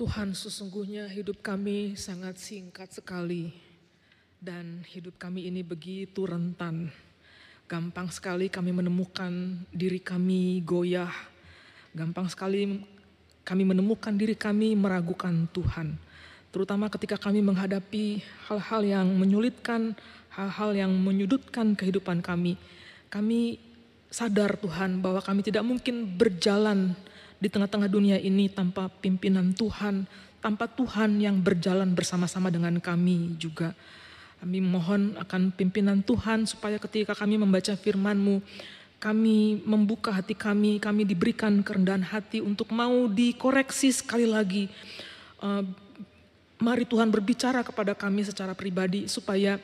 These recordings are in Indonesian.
Tuhan sesungguhnya hidup kami sangat singkat sekali dan hidup kami ini begitu rentan. Gampang sekali kami menemukan diri kami goyah. Gampang sekali kami menemukan diri kami meragukan Tuhan. Terutama ketika kami menghadapi hal-hal yang menyulitkan, hal-hal yang menyudutkan kehidupan kami. Kami sadar Tuhan bahwa kami tidak mungkin berjalan di tengah-tengah dunia ini tanpa pimpinan Tuhan, tanpa Tuhan yang berjalan bersama-sama dengan kami juga. Kami mohon akan pimpinan Tuhan supaya ketika kami membaca firman-Mu, kami membuka hati kami, kami diberikan kerendahan hati untuk mau dikoreksi sekali lagi. Uh, mari Tuhan berbicara kepada kami secara pribadi supaya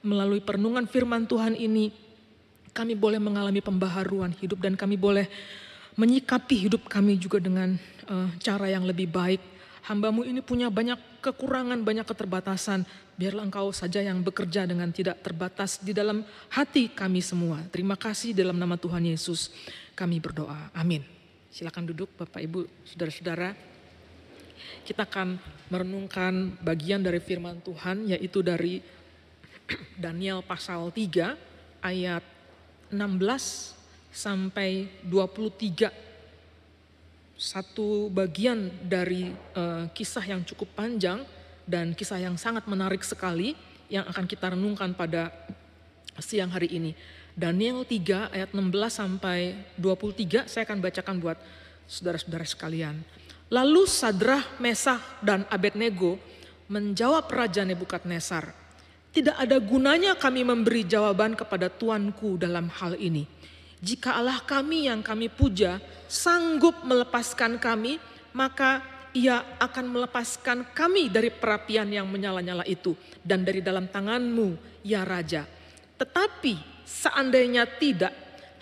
melalui perenungan firman Tuhan ini kami boleh mengalami pembaharuan hidup dan kami boleh menyikapi hidup kami juga dengan uh, cara yang lebih baik. Hambamu ini punya banyak kekurangan, banyak keterbatasan. Biarlah engkau saja yang bekerja dengan tidak terbatas di dalam hati kami semua. Terima kasih dalam nama Tuhan Yesus kami berdoa. Amin. Silakan duduk Bapak Ibu, Saudara-saudara. Kita akan merenungkan bagian dari firman Tuhan yaitu dari Daniel pasal 3 ayat 16 sampai 23 satu bagian dari uh, kisah yang cukup panjang dan kisah yang sangat menarik sekali yang akan kita renungkan pada siang hari ini. Daniel 3 ayat 16 sampai 23 saya akan bacakan buat saudara-saudara sekalian. Lalu Sadrah, Mesah dan Abednego menjawab Raja Nebukadnezar, tidak ada gunanya kami memberi jawaban kepada tuanku dalam hal ini jika Allah kami yang kami puja sanggup melepaskan kami, maka ia akan melepaskan kami dari perapian yang menyala-nyala itu dan dari dalam tanganmu, ya Raja. Tetapi seandainya tidak,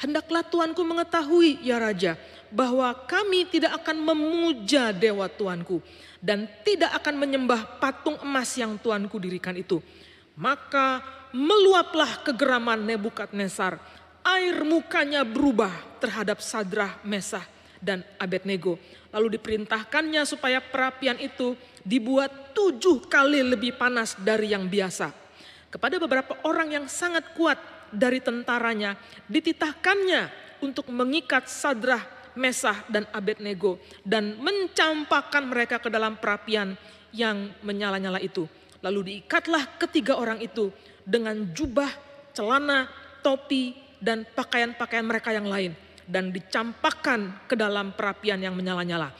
hendaklah Tuanku mengetahui, ya Raja, bahwa kami tidak akan memuja dewa Tuanku dan tidak akan menyembah patung emas yang Tuanku dirikan itu. Maka meluaplah kegeraman Nebukadnezar air mukanya berubah terhadap Sadrah, Mesah, dan Abednego. Lalu diperintahkannya supaya perapian itu dibuat tujuh kali lebih panas dari yang biasa. Kepada beberapa orang yang sangat kuat dari tentaranya, dititahkannya untuk mengikat Sadrah, Mesah, dan Abednego dan mencampakkan mereka ke dalam perapian yang menyala-nyala itu. Lalu diikatlah ketiga orang itu dengan jubah, celana, topi, dan pakaian-pakaian mereka yang lain dan dicampakkan ke dalam perapian yang menyala-nyala.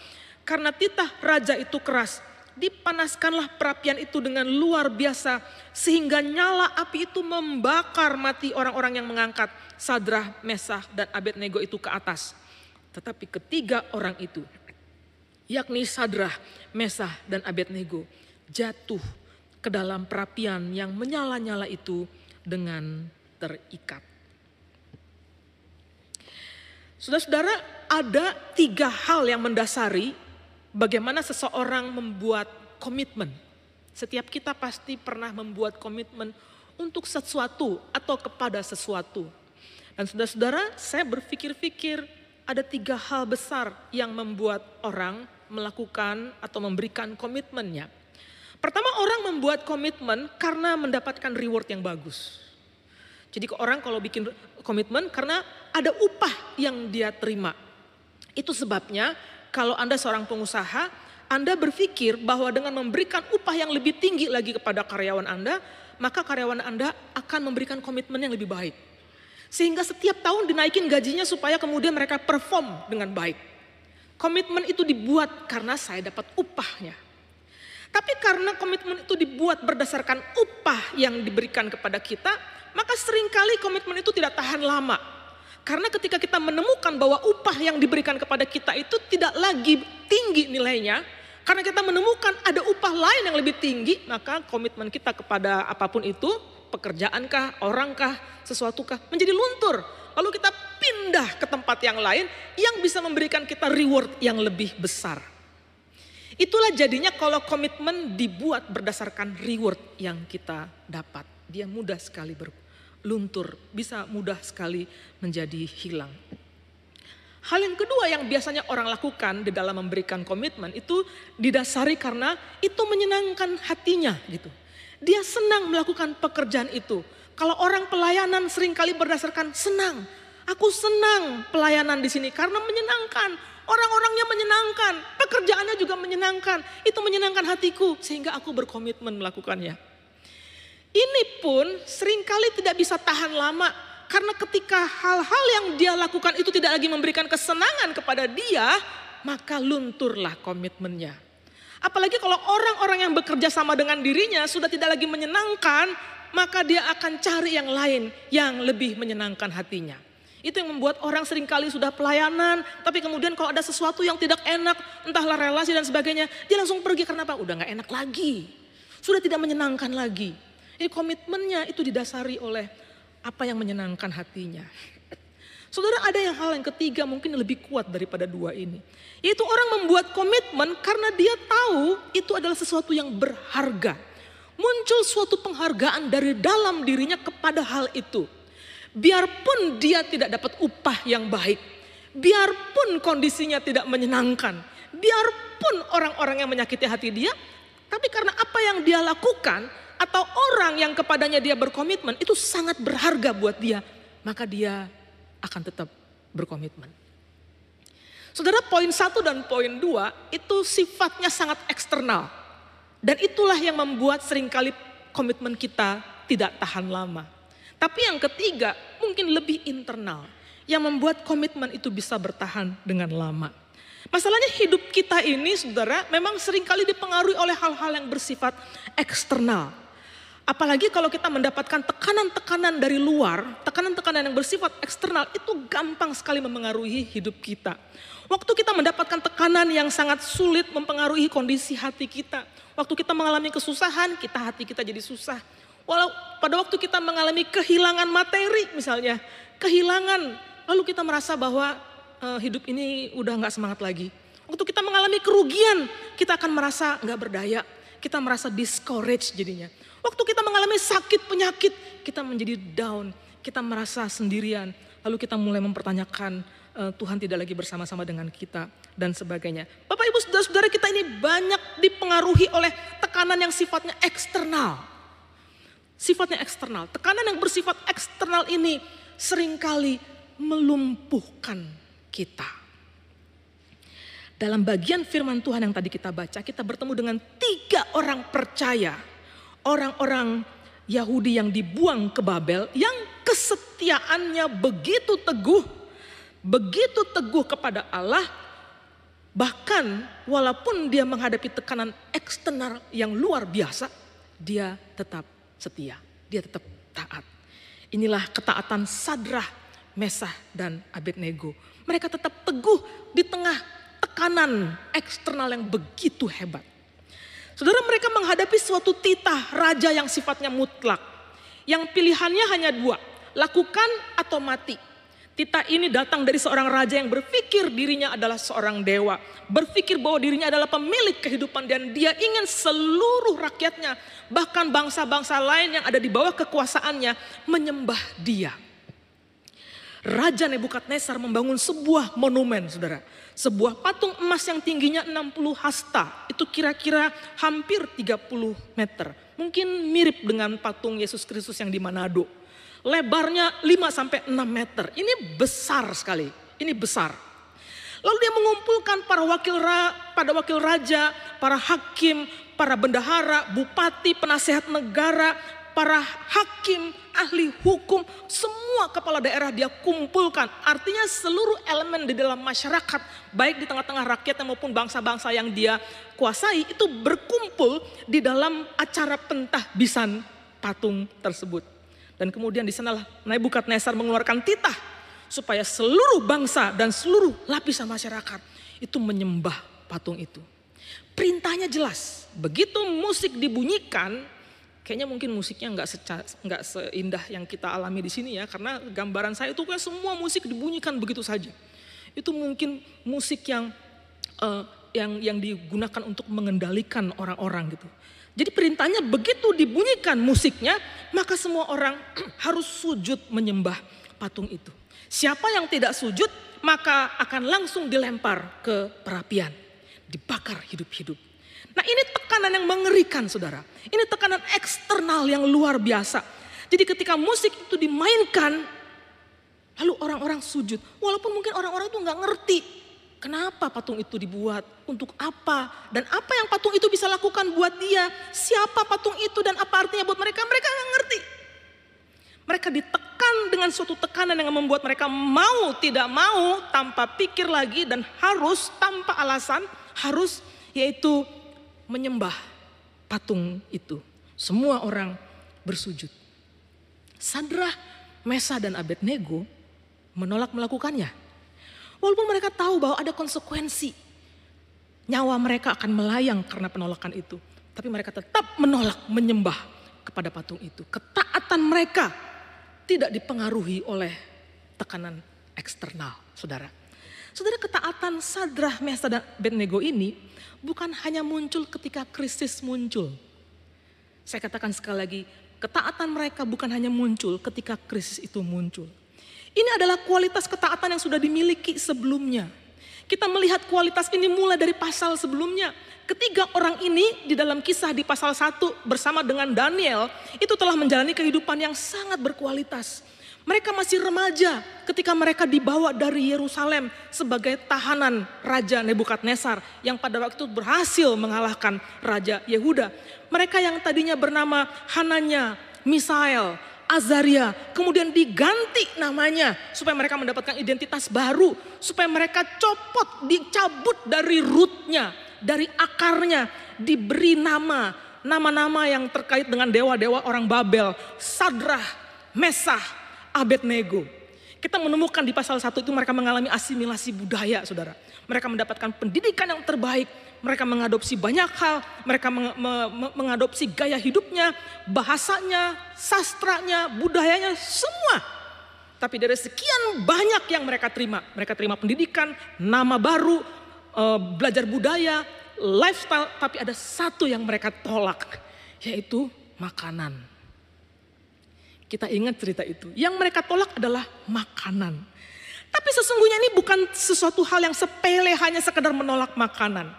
Karena titah raja itu keras, dipanaskanlah perapian itu dengan luar biasa sehingga nyala api itu membakar mati orang-orang yang mengangkat Sadrah, Mesah dan Abednego itu ke atas. Tetapi ketiga orang itu, yakni Sadrah, Mesah dan Abednego jatuh ke dalam perapian yang menyala-nyala itu dengan terikat. Saudara-saudara, ada tiga hal yang mendasari bagaimana seseorang membuat komitmen. Setiap kita pasti pernah membuat komitmen untuk sesuatu atau kepada sesuatu. Dan saudara-saudara, saya berpikir-pikir ada tiga hal besar yang membuat orang melakukan atau memberikan komitmennya. Pertama, orang membuat komitmen karena mendapatkan reward yang bagus. Jadi orang kalau bikin komitmen karena ada upah yang dia terima. Itu sebabnya kalau Anda seorang pengusaha, Anda berpikir bahwa dengan memberikan upah yang lebih tinggi lagi kepada karyawan Anda, maka karyawan Anda akan memberikan komitmen yang lebih baik. Sehingga setiap tahun dinaikin gajinya supaya kemudian mereka perform dengan baik. Komitmen itu dibuat karena saya dapat upahnya. Tapi karena komitmen itu dibuat berdasarkan upah yang diberikan kepada kita, maka sering kali komitmen itu tidak tahan lama. Karena ketika kita menemukan bahwa upah yang diberikan kepada kita itu tidak lagi tinggi nilainya, karena kita menemukan ada upah lain yang lebih tinggi, maka komitmen kita kepada apa pun itu, pekerjaankah, orangkah, sesuatukah, menjadi luntur. Lalu kita pindah ke tempat yang lain yang bisa memberikan kita reward yang lebih besar. Itulah jadinya kalau komitmen dibuat berdasarkan reward yang kita dapat. Dia mudah sekali ber, luntur, bisa mudah sekali menjadi hilang. Hal yang kedua yang biasanya orang lakukan di dalam memberikan komitmen itu didasari karena itu menyenangkan hatinya gitu. Dia senang melakukan pekerjaan itu. Kalau orang pelayanan sering kali berdasarkan senang. Aku senang pelayanan di sini karena menyenangkan. Orang-orangnya menyenangkan, pekerjaannya juga menyenangkan. Itu menyenangkan hatiku sehingga aku berkomitmen melakukannya. Ini pun sering kali tidak bisa tahan lama karena ketika hal-hal yang dia lakukan itu tidak lagi memberikan kesenangan kepada dia, maka lunturlah komitmennya. Apalagi kalau orang-orang yang bekerja sama dengan dirinya sudah tidak lagi menyenangkan, maka dia akan cari yang lain yang lebih menyenangkan hatinya. Itu yang membuat orang sering kali sudah pelayanan, tapi kemudian kalau ada sesuatu yang tidak enak, entahlah relasi dan sebagainya, dia langsung pergi karena apa? Udah gak enak lagi. Sudah tidak menyenangkan lagi. Jadi komitmennya itu didasari oleh apa yang menyenangkan hatinya. Saudara ada yang hal yang ketiga mungkin lebih kuat daripada dua ini. Yaitu orang membuat komitmen karena dia tahu itu adalah sesuatu yang berharga. Muncul suatu penghargaan dari dalam dirinya kepada hal itu. Biarpun dia tidak dapat upah yang baik. Biarpun kondisinya tidak menyenangkan. Biarpun orang-orang yang menyakiti hati dia. Tapi karena apa yang dia lakukan atau orang yang kepadanya dia berkomitmen itu sangat berharga buat dia, maka dia akan tetap berkomitmen. Saudara poin satu dan poin dua itu sifatnya sangat eksternal. Dan itulah yang membuat sering kali komitmen kita tidak tahan lama. Tapi yang ketiga mungkin lebih internal. Yang membuat komitmen itu bisa bertahan dengan lama. Masalahnya hidup kita ini saudara memang sering kali dipengaruhi oleh hal-hal yang bersifat eksternal. Apalagi kalau kita mendapatkan tekanan-tekanan dari luar, tekanan-tekanan yang bersifat eksternal itu gampang sekali memengaruhi hidup kita. Waktu kita mendapatkan tekanan yang sangat sulit mempengaruhi kondisi hati kita. Waktu kita mengalami kesusahan, kita hati kita jadi susah. Walau pada waktu kita mengalami kehilangan materi misalnya, kehilangan, lalu kita merasa bahwa uh, hidup ini udah nggak semangat lagi. Waktu kita mengalami kerugian, kita akan merasa nggak berdaya, kita merasa discourage jadinya. Waktu kita mengalami sakit penyakit, kita menjadi down, kita merasa sendirian, lalu kita mulai mempertanyakan uh, Tuhan tidak lagi bersama-sama dengan kita dan sebagainya. Bapak Ibu Saudara-saudara kita ini banyak dipengaruhi oleh tekanan yang sifatnya eksternal. Sifatnya eksternal. Tekanan yang bersifat eksternal ini sering kali melumpuhkan kita. Dalam bagian firman Tuhan yang tadi kita baca, kita bertemu dengan tiga orang percaya orang-orang Yahudi yang dibuang ke Babel yang kesetiaannya begitu teguh, begitu teguh kepada Allah, bahkan walaupun dia menghadapi tekanan eksternal yang luar biasa, dia tetap setia, dia tetap taat. Inilah ketaatan Sadrah, Mesah, dan Abednego. Mereka tetap teguh di tengah tekanan eksternal yang begitu hebat. Saudara mereka menghadapi suatu titah raja yang sifatnya mutlak. Yang pilihannya hanya dua, lakukan atau mati. Titah ini datang dari seorang raja yang berpikir dirinya adalah seorang dewa. Berpikir bahwa dirinya adalah pemilik kehidupan dan dia ingin seluruh rakyatnya. Bahkan bangsa-bangsa lain yang ada di bawah kekuasaannya menyembah dia. Raja Nebukadnezar membangun sebuah monumen saudara sebuah patung emas yang tingginya 60 hasta. Itu kira-kira hampir 30 meter. Mungkin mirip dengan patung Yesus Kristus yang di Manado. Lebarnya 5 sampai 6 meter. Ini besar sekali. Ini besar. Lalu dia mengumpulkan para wakil ra, pada wakil raja, para hakim, para bendahara, bupati, penasehat negara, para hakim, ahli hukum, semua kepala daerah dia kumpulkan. Artinya seluruh elemen di dalam masyarakat, baik di tengah-tengah rakyat maupun bangsa-bangsa yang dia kuasai, itu berkumpul di dalam acara pentahbisan patung tersebut. Dan kemudian di sanalah Nebukadnezar mengeluarkan titah supaya seluruh bangsa dan seluruh lapisan masyarakat itu menyembah patung itu. Perintahnya jelas, begitu musik dibunyikan, Kayaknya mungkin musiknya nggak nggak seindah yang kita alami di sini ya, karena gambaran saya itu kayak semua musik dibunyikan begitu saja. Itu mungkin musik yang uh, yang yang digunakan untuk mengendalikan orang-orang gitu. Jadi perintahnya begitu dibunyikan musiknya, maka semua orang harus sujud menyembah patung itu. Siapa yang tidak sujud maka akan langsung dilempar ke perapian, dibakar hidup-hidup. Nah ini tekanan yang mengerikan saudara. Ini tekanan eksternal yang luar biasa. Jadi ketika musik itu dimainkan, lalu orang-orang sujud. Walaupun mungkin orang-orang itu nggak ngerti kenapa patung itu dibuat, untuk apa, dan apa yang patung itu bisa lakukan buat dia, siapa patung itu dan apa artinya buat mereka, mereka nggak ngerti. Mereka ditekan dengan suatu tekanan yang membuat mereka mau tidak mau tanpa pikir lagi dan harus tanpa alasan harus yaitu menyembah patung itu. Semua orang bersujud. Sadrah, Mesa dan Abednego menolak melakukannya. Walaupun mereka tahu bahwa ada konsekuensi. Nyawa mereka akan melayang karena penolakan itu. Tapi mereka tetap menolak menyembah kepada patung itu. Ketaatan mereka tidak dipengaruhi oleh tekanan eksternal, saudara. Saudara ketaatan Sadrah, Mesa dan Abednego ini bukan hanya muncul ketika krisis muncul. Saya katakan sekali lagi, ketaatan mereka bukan hanya muncul ketika krisis itu muncul. Ini adalah kualitas ketaatan yang sudah dimiliki sebelumnya. Kita melihat kualitas ini mulai dari pasal sebelumnya. Ketiga orang ini di dalam kisah di pasal 1 bersama dengan Daniel itu telah menjalani kehidupan yang sangat berkualitas. Mereka masih remaja ketika mereka dibawa dari Yerusalem sebagai tahanan Raja Nebukadnezar yang pada waktu itu berhasil mengalahkan Raja Yehuda. Mereka yang tadinya bernama Hananya, Misael, Azaria, kemudian diganti namanya supaya mereka mendapatkan identitas baru, supaya mereka copot, dicabut dari rootnya, dari akarnya, diberi nama, nama-nama yang terkait dengan dewa-dewa orang Babel, Sadrah, Mesah, Abednego. Kita menemukan di pasal 1 itu mereka mengalami asimilasi budaya, saudara. Mereka mendapatkan pendidikan yang terbaik, mereka mengadopsi banyak hal, mereka meng, me, me, mengadopsi gaya hidupnya, bahasanya, sastranya, budayanya, semua. Tapi dari sekian banyak yang mereka terima, mereka terima pendidikan, nama baru, e, belajar budaya, lifestyle, tapi ada satu yang mereka tolak, yaitu makanan. Kita ingat cerita itu. Yang mereka tolak adalah makanan. Tapi sesungguhnya ini bukan sesuatu hal yang sepele hanya sekedar menolak makanan.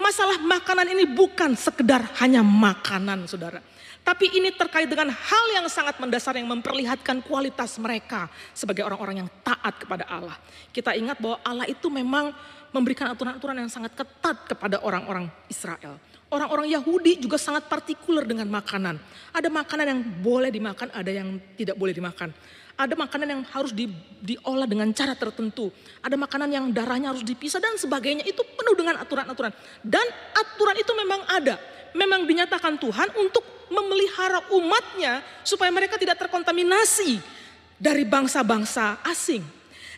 Masalah makanan ini bukan sekedar hanya makanan saudara. Tapi ini terkait dengan hal yang sangat mendasar yang memperlihatkan kualitas mereka sebagai orang-orang yang taat kepada Allah. Kita ingat bahwa Allah itu memang memberikan aturan-aturan yang sangat ketat kepada orang-orang Israel. Orang-orang Yahudi juga sangat partikular dengan makanan. Ada makanan yang boleh dimakan, ada yang tidak boleh dimakan. Ada makanan yang harus di, diolah dengan cara tertentu. Ada makanan yang darahnya harus dipisah dan sebagainya. Itu penuh dengan aturan-aturan. Dan aturan itu memang ada. Memang dinyatakan Tuhan untuk memelihara umatnya supaya mereka tidak terkontaminasi dari bangsa-bangsa asing.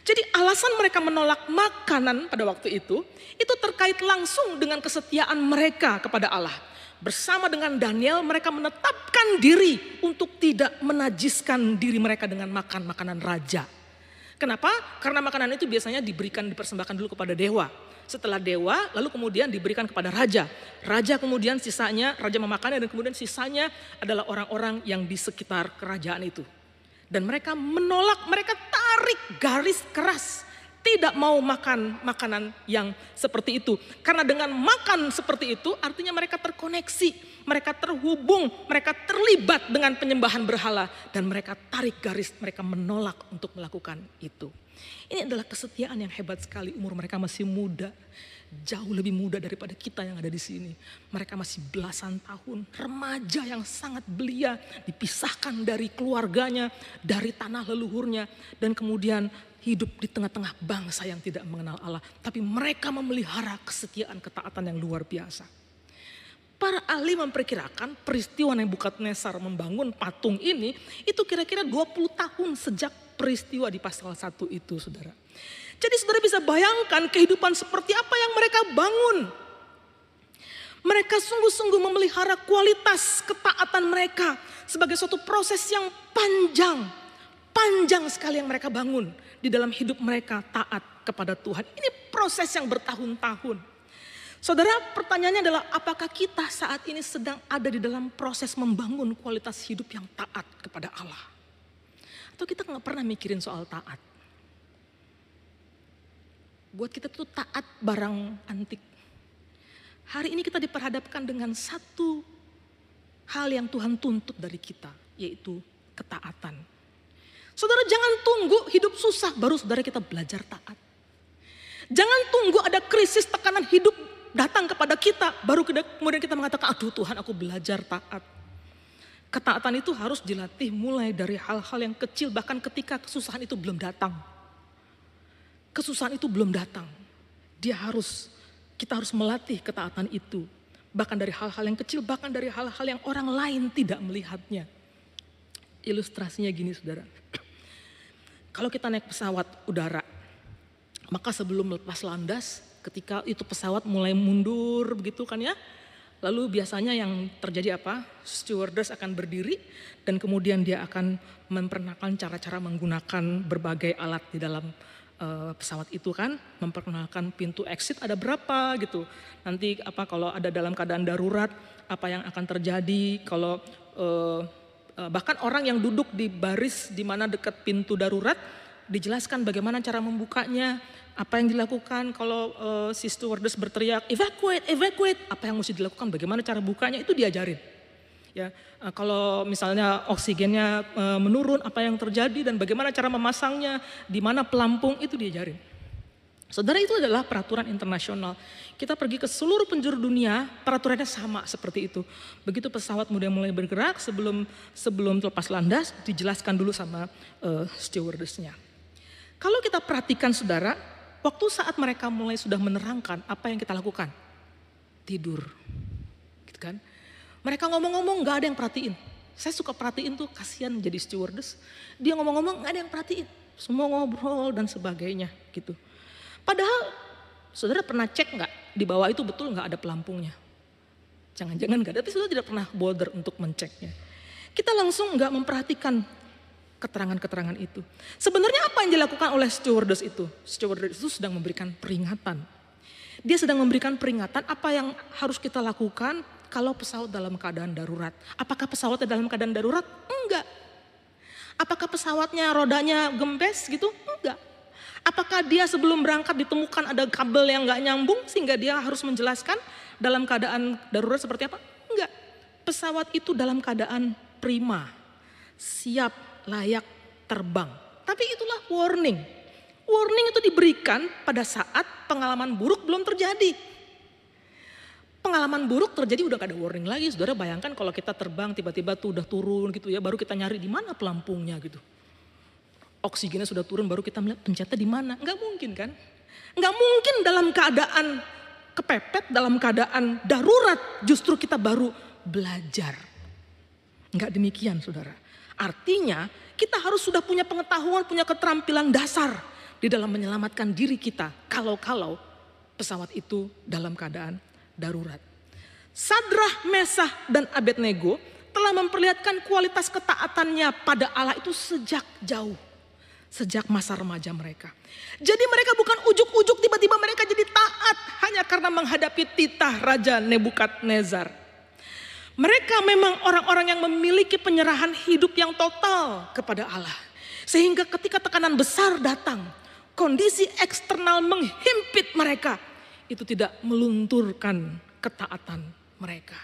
Jadi alasan mereka menolak makanan pada waktu itu, itu terkait langsung dengan kesetiaan mereka kepada Allah bersama dengan Daniel mereka menetapkan diri untuk tidak menajiskan diri mereka dengan makan makanan raja. Kenapa? Karena makanan itu biasanya diberikan dipersembahkan dulu kepada dewa. Setelah dewa lalu kemudian diberikan kepada raja. Raja kemudian sisanya raja memakannya dan kemudian sisanya adalah orang-orang yang di sekitar kerajaan itu. Dan mereka menolak, mereka tarik garis keras tidak mau makan makanan yang seperti itu. Karena dengan makan seperti itu artinya mereka terkoneksi, mereka terhubung, mereka terlibat dengan penyembahan berhala dan mereka tarik garis, mereka menolak untuk melakukan itu. Ini adalah kesetiaan yang hebat sekali, umur mereka masih muda. Jauh lebih muda daripada kita yang ada di sini. Mereka masih belasan tahun, remaja yang sangat belia, dipisahkan dari keluarganya, dari tanah leluhurnya, dan kemudian hidup di tengah-tengah bangsa yang tidak mengenal Allah. Tapi mereka memelihara kesetiaan ketaatan yang luar biasa. Para ahli memperkirakan peristiwa Nebukadnezar membangun patung ini itu kira-kira 20 tahun sejak peristiwa di pasal 1 itu saudara. Jadi saudara bisa bayangkan kehidupan seperti apa yang mereka bangun. Mereka sungguh-sungguh memelihara kualitas ketaatan mereka sebagai suatu proses yang panjang. Panjang sekali yang mereka bangun di dalam hidup mereka taat kepada Tuhan. Ini proses yang bertahun-tahun. Saudara, pertanyaannya adalah apakah kita saat ini sedang ada di dalam proses membangun kualitas hidup yang taat kepada Allah? Atau kita nggak pernah mikirin soal taat? Buat kita tuh taat barang antik. Hari ini kita diperhadapkan dengan satu hal yang Tuhan tuntut dari kita, yaitu ketaatan. Saudara jangan tunggu hidup susah baru saudara kita belajar taat. Jangan tunggu ada krisis tekanan hidup datang kepada kita baru kemudian kita mengatakan aduh Tuhan aku belajar taat. Ketaatan itu harus dilatih mulai dari hal-hal yang kecil bahkan ketika kesusahan itu belum datang. Kesusahan itu belum datang. Dia harus kita harus melatih ketaatan itu bahkan dari hal-hal yang kecil, bahkan dari hal-hal yang orang lain tidak melihatnya. Ilustrasinya gini saudara, kalau kita naik pesawat udara, maka sebelum lepas landas, ketika itu pesawat mulai mundur begitu kan ya, lalu biasanya yang terjadi apa? Stewardess akan berdiri dan kemudian dia akan memperkenalkan cara-cara menggunakan berbagai alat di dalam uh, pesawat itu kan memperkenalkan pintu exit ada berapa gitu. Nanti apa kalau ada dalam keadaan darurat apa yang akan terjadi kalau uh, uh, bahkan orang yang duduk di baris di mana dekat pintu darurat dijelaskan bagaimana cara membukanya, apa yang dilakukan kalau uh, si stewardess berteriak evacuate, evacuate, apa yang mesti dilakukan, bagaimana cara bukanya itu diajarin. Ya, uh, kalau misalnya oksigennya uh, menurun, apa yang terjadi dan bagaimana cara memasangnya, di mana pelampung itu diajarin. Saudara itu adalah peraturan internasional. Kita pergi ke seluruh penjuru dunia, peraturannya sama seperti itu. Begitu pesawat mulai mulai bergerak sebelum sebelum lepas landas, dijelaskan dulu sama uh, stewardessnya. Kalau kita perhatikan saudara, waktu saat mereka mulai sudah menerangkan apa yang kita lakukan, tidur, gitu kan? Mereka ngomong-ngomong gak ada yang perhatiin. Saya suka perhatiin tuh kasihan jadi stewardess. Dia ngomong-ngomong gak ada yang perhatiin. Semua ngobrol dan sebagainya gitu. Padahal saudara pernah cek nggak di bawah itu betul nggak ada pelampungnya? Jangan-jangan nggak ada, tapi saudara tidak pernah bother untuk menceknya. Kita langsung nggak memperhatikan keterangan-keterangan itu. Sebenarnya apa yang dilakukan oleh stewardess itu? Stewardess itu sedang memberikan peringatan. Dia sedang memberikan peringatan apa yang harus kita lakukan kalau pesawat dalam keadaan darurat. Apakah pesawatnya dalam keadaan darurat? Enggak. Apakah pesawatnya rodanya gembes gitu? Enggak. Apakah dia sebelum berangkat ditemukan ada kabel yang enggak nyambung sehingga dia harus menjelaskan dalam keadaan darurat seperti apa? Enggak. Pesawat itu dalam keadaan prima, siap, layak terbang. Tapi itulah warning. Warning itu diberikan pada saat pengalaman buruk belum terjadi pengalaman buruk terjadi udah gak ada warning lagi. Saudara bayangkan kalau kita terbang tiba-tiba tuh udah turun gitu ya, baru kita nyari di mana pelampungnya gitu. Oksigennya sudah turun baru kita melihat pencetnya di mana. Nggak mungkin kan? Nggak mungkin dalam keadaan kepepet, dalam keadaan darurat justru kita baru belajar. Nggak demikian saudara. Artinya kita harus sudah punya pengetahuan, punya keterampilan dasar di dalam menyelamatkan diri kita. Kalau-kalau pesawat itu dalam keadaan darurat. Sadrah, Mesah, dan Abednego telah memperlihatkan kualitas ketaatannya pada Allah itu sejak jauh. Sejak masa remaja mereka. Jadi mereka bukan ujuk-ujuk tiba-tiba mereka jadi taat hanya karena menghadapi titah Raja Nebukadnezar. Mereka memang orang-orang yang memiliki penyerahan hidup yang total kepada Allah. Sehingga ketika tekanan besar datang, kondisi eksternal menghimpit mereka itu tidak melunturkan ketaatan mereka.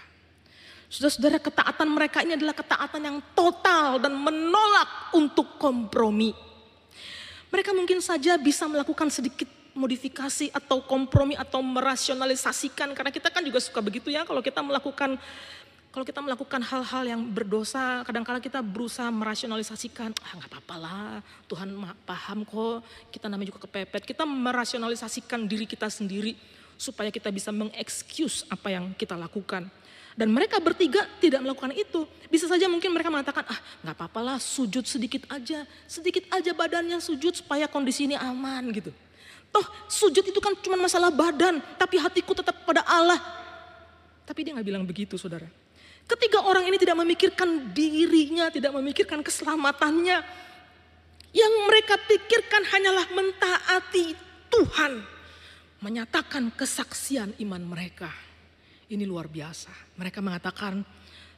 Saudara-saudara ketaatan mereka ini adalah ketaatan yang total dan menolak untuk kompromi. Mereka mungkin saja bisa melakukan sedikit modifikasi atau kompromi atau merasionalisasikan karena kita kan juga suka begitu ya kalau kita melakukan kalau kita melakukan hal-hal yang berdosa, kadang-kala kita berusaha merasionalisasikan, ah nggak apa-apa lah, Tuhan paham kok, kita namanya juga kepepet. Kita merasionalisasikan diri kita sendiri supaya kita bisa mengexcuse apa yang kita lakukan. Dan mereka bertiga tidak melakukan itu. Bisa saja mungkin mereka mengatakan, ah nggak apa-apa lah sujud sedikit aja. Sedikit aja badannya sujud supaya kondisi ini aman gitu. Toh sujud itu kan cuma masalah badan, tapi hatiku tetap pada Allah. Tapi dia nggak bilang begitu saudara. Ketiga orang ini tidak memikirkan dirinya, tidak memikirkan keselamatannya. Yang mereka pikirkan hanyalah mentaati Tuhan. Menyatakan kesaksian iman mereka. Ini luar biasa. Mereka mengatakan,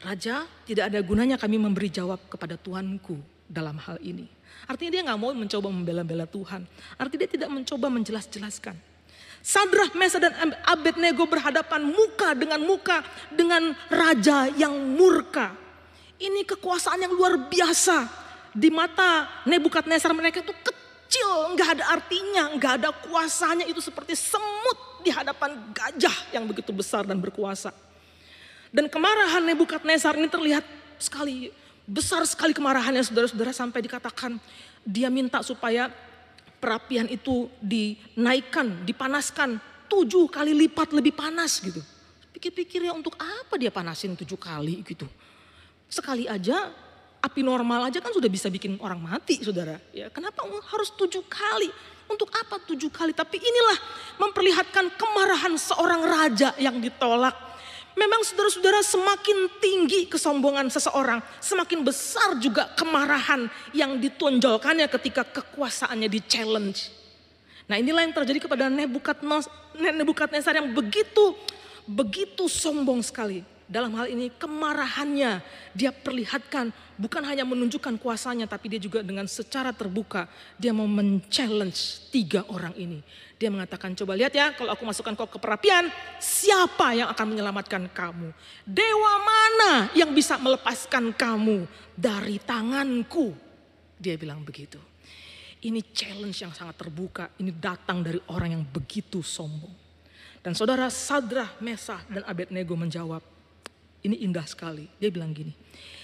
Raja tidak ada gunanya kami memberi jawab kepada Tuanku. dalam hal ini. Artinya dia nggak mau mencoba membela-bela Tuhan. Artinya dia tidak mencoba menjelas-jelaskan. Sadrah, Mesa dan Abednego berhadapan muka dengan muka dengan raja yang murka. Ini kekuasaan yang luar biasa. Di mata Nebukadnezar mereka itu kecil, nggak ada artinya, nggak ada kuasanya. Itu seperti semut di hadapan gajah yang begitu besar dan berkuasa. Dan kemarahan Nebukadnezar ini terlihat sekali besar sekali kemarahannya saudara-saudara sampai dikatakan dia minta supaya perapian itu dinaikkan, dipanaskan tujuh kali lipat lebih panas gitu. Pikir-pikir ya untuk apa dia panasin tujuh kali gitu. Sekali aja api normal aja kan sudah bisa bikin orang mati saudara. Ya kenapa harus tujuh kali? Untuk apa tujuh kali? Tapi inilah memperlihatkan kemarahan seorang raja yang ditolak Memang saudara-saudara semakin tinggi kesombongan seseorang, semakin besar juga kemarahan yang ditonjolkannya ketika kekuasaannya di challenge. Nah inilah yang terjadi kepada Nebukadnezar yang begitu begitu sombong sekali. Dalam hal ini kemarahannya dia perlihatkan bukan hanya menunjukkan kuasanya tapi dia juga dengan secara terbuka dia mau men-challenge tiga orang ini. Dia mengatakan, coba lihat ya, kalau aku masukkan kau ke perapian, siapa yang akan menyelamatkan kamu? Dewa mana yang bisa melepaskan kamu dari tanganku? Dia bilang begitu. Ini challenge yang sangat terbuka, ini datang dari orang yang begitu sombong. Dan saudara Sadrah, Mesah, dan Abednego menjawab, ini indah sekali. Dia bilang gini,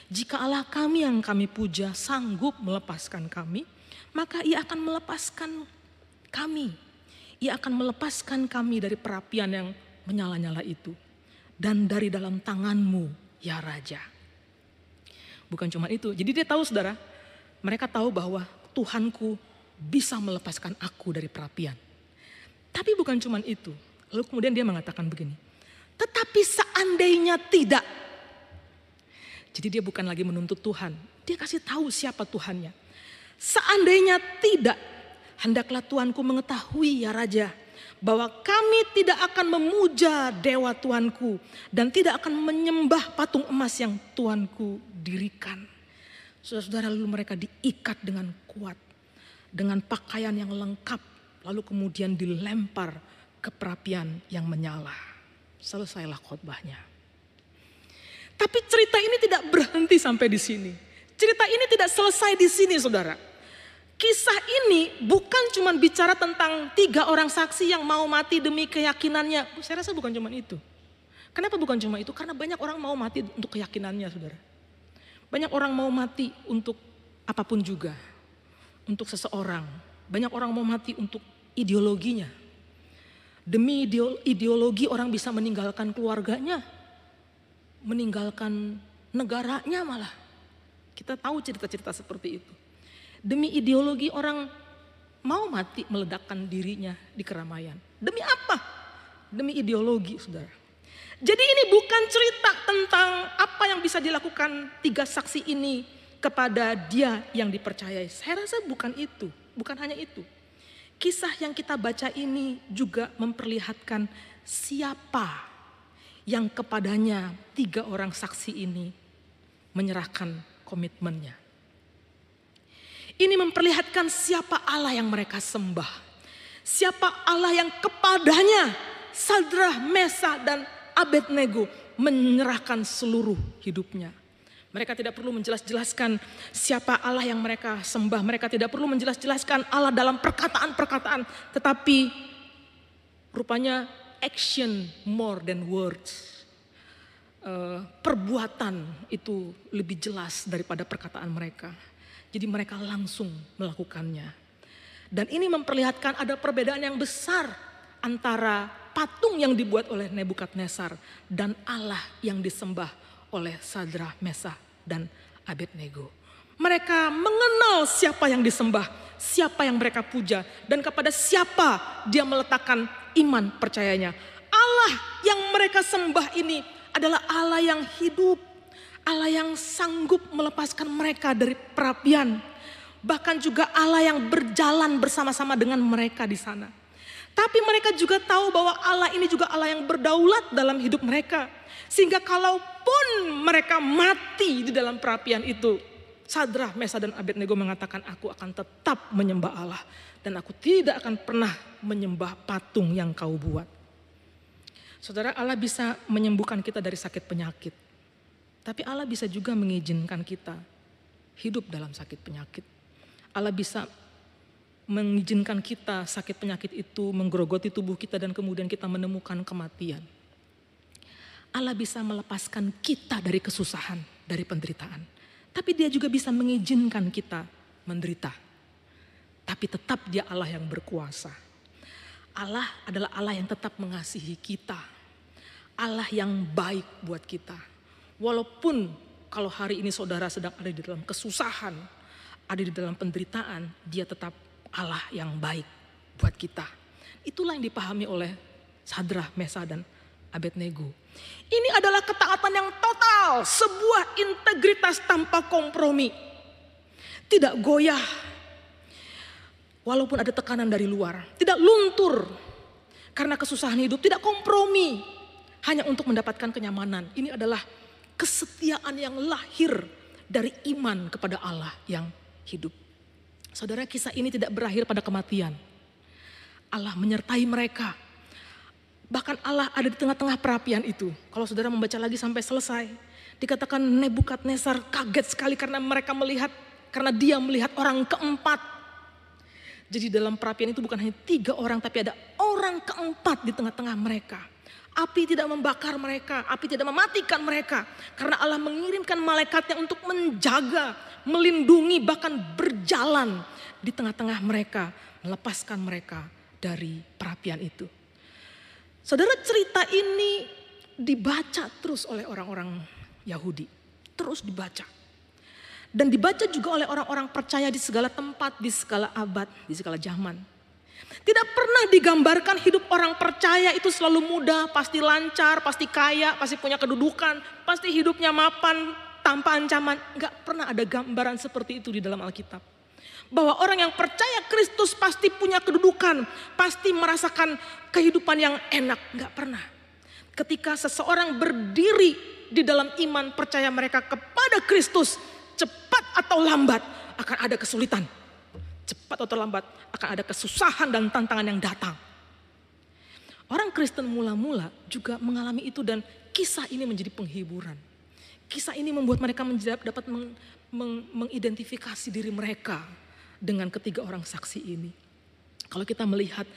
jika Allah kami yang kami puja sanggup melepaskan kami, maka ia akan melepaskan kami ia akan melepaskan kami dari perapian yang menyala-nyala itu. Dan dari dalam tanganmu, ya Raja. Bukan cuma itu, jadi dia tahu saudara, mereka tahu bahwa Tuhanku bisa melepaskan aku dari perapian. Tapi bukan cuma itu, lalu kemudian dia mengatakan begini, tetapi seandainya tidak. Jadi dia bukan lagi menuntut Tuhan, dia kasih tahu siapa Tuhannya. Seandainya tidak, Hendaklah Tuanku mengetahui ya Raja, bahwa kami tidak akan memuja dewa Tuanku dan tidak akan menyembah patung emas yang Tuanku dirikan. Saudara-saudara lalu mereka diikat dengan kuat, dengan pakaian yang lengkap, lalu kemudian dilempar ke perapian yang menyala. Selesailah khotbahnya. Tapi cerita ini tidak berhenti sampai di sini. Cerita ini tidak selesai di sini saudara. Kisah ini bukan cuma bicara tentang tiga orang saksi yang mau mati demi keyakinannya. Saya rasa bukan cuma itu. Kenapa bukan cuma itu? Karena banyak orang mau mati untuk keyakinannya, saudara. Banyak orang mau mati untuk apa pun juga. Untuk seseorang. Banyak orang mau mati untuk ideologinya. Demi ideologi orang bisa meninggalkan keluarganya. Meninggalkan negaranya malah. Kita tahu cerita-cerita seperti itu. Demi ideologi orang mau mati meledakkan dirinya di keramaian. Demi apa? Demi ideologi, saudara. Jadi ini bukan cerita tentang apa yang bisa dilakukan tiga saksi ini kepada dia yang dipercayai. Saya rasa bukan itu, bukan hanya itu. Kisah yang kita baca ini juga memperlihatkan siapa yang kepadanya tiga orang saksi ini menyerahkan komitmennya. Ini memperlihatkan siapa Allah yang mereka sembah. Siapa Allah yang kepadanya Sadrah, Mesa, dan Abednego menyerahkan seluruh hidupnya. Mereka tidak perlu menjelas-jelaskan siapa Allah yang mereka sembah. Mereka tidak perlu menjelas-jelaskan Allah dalam perkataan-perkataan. Tetapi rupanya action more than words. Uh, perbuatan itu lebih jelas daripada perkataan mereka. Jadi mereka langsung melakukannya. Dan ini memperlihatkan ada perbedaan yang besar antara patung yang dibuat oleh Nebukadnezar dan Allah yang disembah oleh Sadra, Mesa, dan Abednego. Mereka mengenal siapa yang disembah, siapa yang mereka puja, dan kepada siapa dia meletakkan iman percayanya. Allah yang mereka sembah ini adalah Allah yang hidup, Allah yang sanggup melepaskan mereka dari perapian. Bahkan juga Allah yang berjalan bersama-sama dengan mereka di sana. Tapi mereka juga tahu bahwa Allah ini juga Allah yang berdaulat dalam hidup mereka. Sehingga kalaupun mereka mati di dalam perapian itu, Sadrah, Mesa dan Abednego mengatakan aku akan tetap menyembah Allah dan aku tidak akan pernah menyembah patung yang kau buat. Saudara Allah bisa menyembuhkan kita dari sakit penyakit. Tapi Allah bisa juga mengizinkan kita hidup dalam sakit penyakit. Allah bisa mengizinkan kita sakit penyakit itu menggerogoti tubuh kita dan kemudian kita menemukan kematian. Allah bisa melepaskan kita dari kesusahan, dari penderitaan. Tapi dia juga bisa mengizinkan kita menderita. Tapi tetap dia Allah yang berkuasa. Allah adalah Allah yang tetap mengasihi kita. Allah yang baik buat kita. Walaupun kalau hari ini saudara sedang ada di dalam kesusahan, ada di dalam penderitaan, dia tetap Allah yang baik buat kita. Itulah yang dipahami oleh Sadrah, Mesa, dan Abednego. Ini adalah ketaatan yang total, sebuah integritas tanpa kompromi. Tidak goyah. Walaupun ada tekanan dari luar, tidak luntur karena kesusahan hidup, tidak kompromi hanya untuk mendapatkan kenyamanan. Ini adalah kesetiaan yang lahir dari iman kepada Allah yang hidup. Saudara, kisah ini tidak berakhir pada kematian. Allah menyertai mereka Bahkan Allah ada di tengah-tengah perapian itu. Kalau saudara membaca lagi sampai selesai. Dikatakan Nebukadnezar kaget sekali karena mereka melihat, karena dia melihat orang keempat. Jadi dalam perapian itu bukan hanya tiga orang, tapi ada orang keempat di tengah-tengah mereka. Api tidak membakar mereka, api tidak mematikan mereka. Karena Allah mengirimkan malaikatnya untuk menjaga, melindungi, bahkan berjalan di tengah-tengah mereka. Melepaskan mereka dari perapian itu. Saudara cerita ini dibaca terus oleh orang-orang Yahudi. Terus dibaca. Dan dibaca juga oleh orang-orang percaya di segala tempat, di segala abad, di segala zaman. Tidak pernah digambarkan hidup orang percaya itu selalu mudah, pasti lancar, pasti kaya, pasti punya kedudukan, pasti hidupnya mapan tanpa ancaman. Enggak pernah ada gambaran seperti itu di dalam Alkitab bahwa orang yang percaya Kristus pasti punya kedudukan, pasti merasakan kehidupan yang enak. Enggak pernah. Ketika seseorang berdiri di dalam iman percaya mereka kepada Kristus, cepat atau lambat akan ada kesulitan. Cepat atau lambat akan ada kesusahan dan tantangan yang datang. Orang Kristen mula-mula juga mengalami itu dan kisah ini menjadi penghiburan. Kisah ini membuat mereka dapat meng, meng, mengidentifikasi diri mereka dengan ketiga orang saksi ini. Kalau kita melihat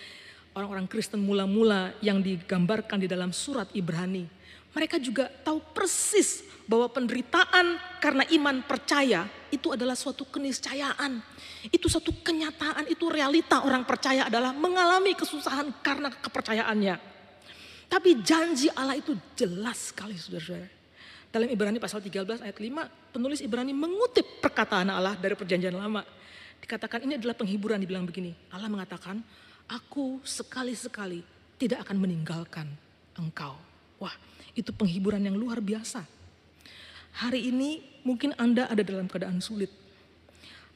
orang-orang Kristen mula-mula yang digambarkan di dalam surat Ibrani, mereka juga tahu persis bahwa penderitaan karena iman percaya itu adalah suatu keniscayaan. Itu suatu kenyataan, itu realita orang percaya adalah mengalami kesusahan karena kepercayaannya. Tapi janji Allah itu jelas sekali saudara-saudara. Dalam Ibrani pasal 13 ayat 5, penulis Ibrani mengutip perkataan Allah dari perjanjian lama. Dikatakan ini adalah penghiburan dibilang begini. Allah mengatakan, aku sekali-sekali tidak akan meninggalkan engkau. Wah itu penghiburan yang luar biasa. Hari ini mungkin Anda ada dalam keadaan sulit.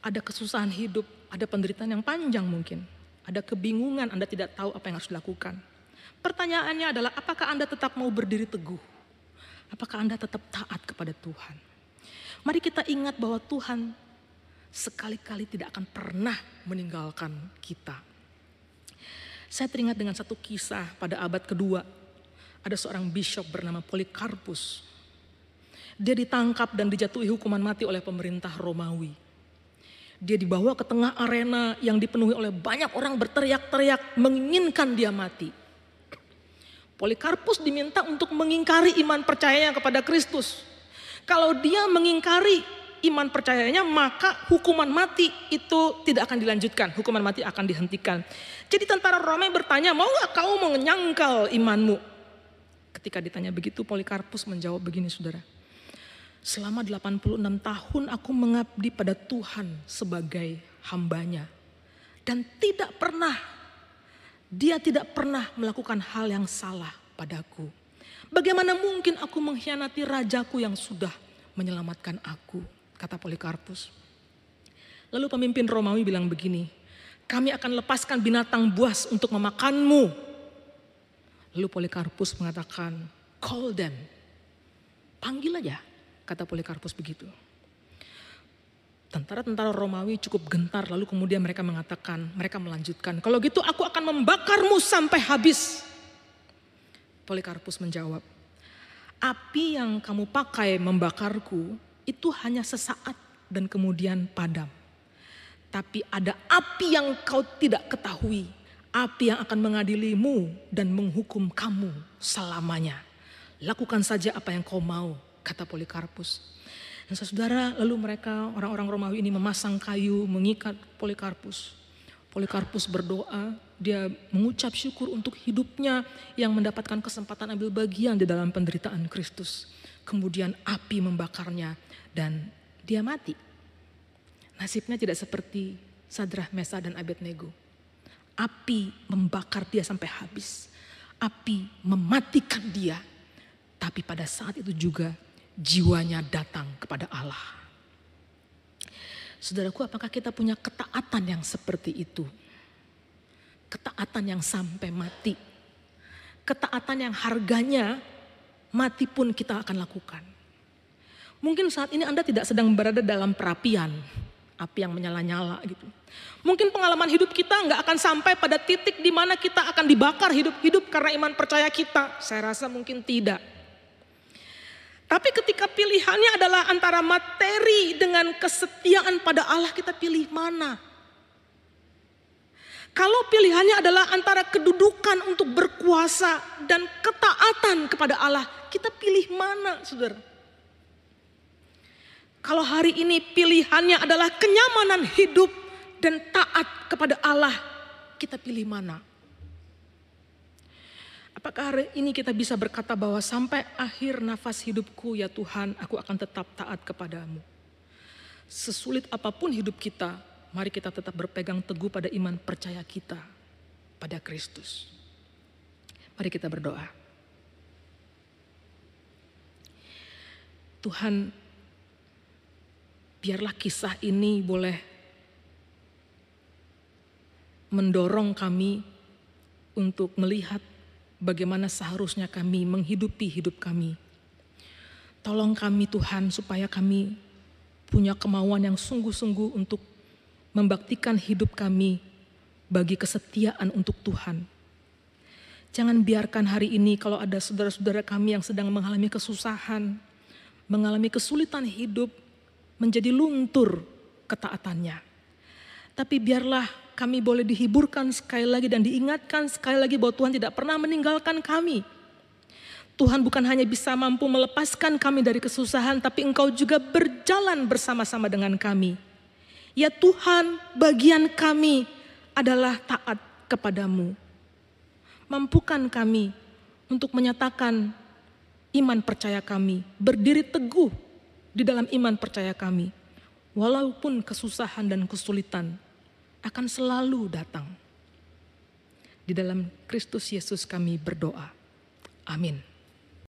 Ada kesusahan hidup, ada penderitaan yang panjang mungkin. Ada kebingungan, Anda tidak tahu apa yang harus dilakukan. Pertanyaannya adalah apakah Anda tetap mau berdiri teguh? Apakah Anda tetap taat kepada Tuhan? Mari kita ingat bahwa Tuhan sekali-kali tidak akan pernah meninggalkan kita. Saya teringat dengan satu kisah pada abad kedua. Ada seorang bishop bernama Polikarpus. Dia ditangkap dan dijatuhi hukuman mati oleh pemerintah Romawi. Dia dibawa ke tengah arena yang dipenuhi oleh banyak orang berteriak-teriak menginginkan dia mati. Polikarpus diminta untuk mengingkari iman percayanya kepada Kristus. Kalau dia mengingkari iman percayanya maka hukuman mati itu tidak akan dilanjutkan. Hukuman mati akan dihentikan. Jadi tentara Roma bertanya, mau gak kau menyangkal imanmu? Ketika ditanya begitu Polikarpus menjawab begini saudara. Selama 86 tahun aku mengabdi pada Tuhan sebagai hambanya. Dan tidak pernah, dia tidak pernah melakukan hal yang salah padaku. Bagaimana mungkin aku mengkhianati rajaku yang sudah menyelamatkan aku? kata Polikarpus. Lalu pemimpin Romawi bilang begini, kami akan lepaskan binatang buas untuk memakanmu. Lalu Polikarpus mengatakan, call them. Panggil aja, kata Polikarpus begitu. Tentara-tentara Romawi cukup gentar lalu kemudian mereka mengatakan, mereka melanjutkan, kalau gitu aku akan membakarmu sampai habis. Polikarpus menjawab, api yang kamu pakai membakarku itu hanya sesaat dan kemudian padam. Tapi ada api yang kau tidak ketahui, api yang akan mengadilimu dan menghukum kamu selamanya. Lakukan saja apa yang kau mau, kata Polikarpus. Dan saudara, lalu mereka orang-orang Romawi ini memasang kayu, mengikat Polikarpus. Polikarpus berdoa, dia mengucap syukur untuk hidupnya yang mendapatkan kesempatan ambil bagian di dalam penderitaan Kristus. Kemudian api membakarnya dan dia mati. Nasibnya tidak seperti Sadrah, Mesa, dan Abednego. Api membakar dia sampai habis. Api mematikan dia. Tapi pada saat itu juga jiwanya datang kepada Allah. Saudaraku, apakah kita punya ketaatan yang seperti itu? Ketaatan yang sampai mati. Ketaatan yang harganya mati pun kita akan lakukan. Mungkin saat ini Anda tidak sedang berada dalam perapian, api yang menyala-nyala gitu. Mungkin pengalaman hidup kita nggak akan sampai pada titik di mana kita akan dibakar hidup-hidup karena iman percaya kita. Saya rasa mungkin tidak. Tapi ketika pilihannya adalah antara materi dengan kesetiaan pada Allah, kita pilih mana? Kalau pilihannya adalah antara kedudukan untuk berkuasa dan ketaatan kepada Allah, kita pilih mana, saudara? Kalau hari ini pilihannya adalah kenyamanan hidup dan taat kepada Allah, kita pilih mana? Apakah hari ini kita bisa berkata bahwa sampai akhir nafas hidupku ya Tuhan, aku akan tetap taat kepadamu. Sesulit apa pun hidup kita, mari kita tetap berpegang teguh pada iman percaya kita pada Kristus. Mari kita berdoa. Tuhan, biarlah kisah ini boleh mendorong kami untuk melihat bagaimana seharusnya kami menghidupi hidup kami. Tolong kami Tuhan supaya kami punya kemauan yang sungguh-sungguh untuk membaktikan hidup kami bagi kesetiaan untuk Tuhan. Jangan biarkan hari ini kalau ada saudara-saudara kami yang sedang mengalami kesusahan, mengalami kesulitan hidup, menjadi luntur ketaatannya. Tapi biarlah kami boleh dihiburkan sekali lagi dan diingatkan sekali lagi bahwa Tuhan tidak pernah meninggalkan kami. Tuhan bukan hanya bisa mampu melepaskan kami dari kesusahan, tapi Engkau juga berjalan bersama-sama dengan kami. Ya Tuhan, bagian kami adalah taat kepadamu. Mampukan kami untuk menyatakan iman percaya kami, berdiri teguh di dalam iman percaya kami, walaupun kesusahan dan kesulitan akan selalu datang. Di dalam Kristus Yesus kami berdoa. Amin.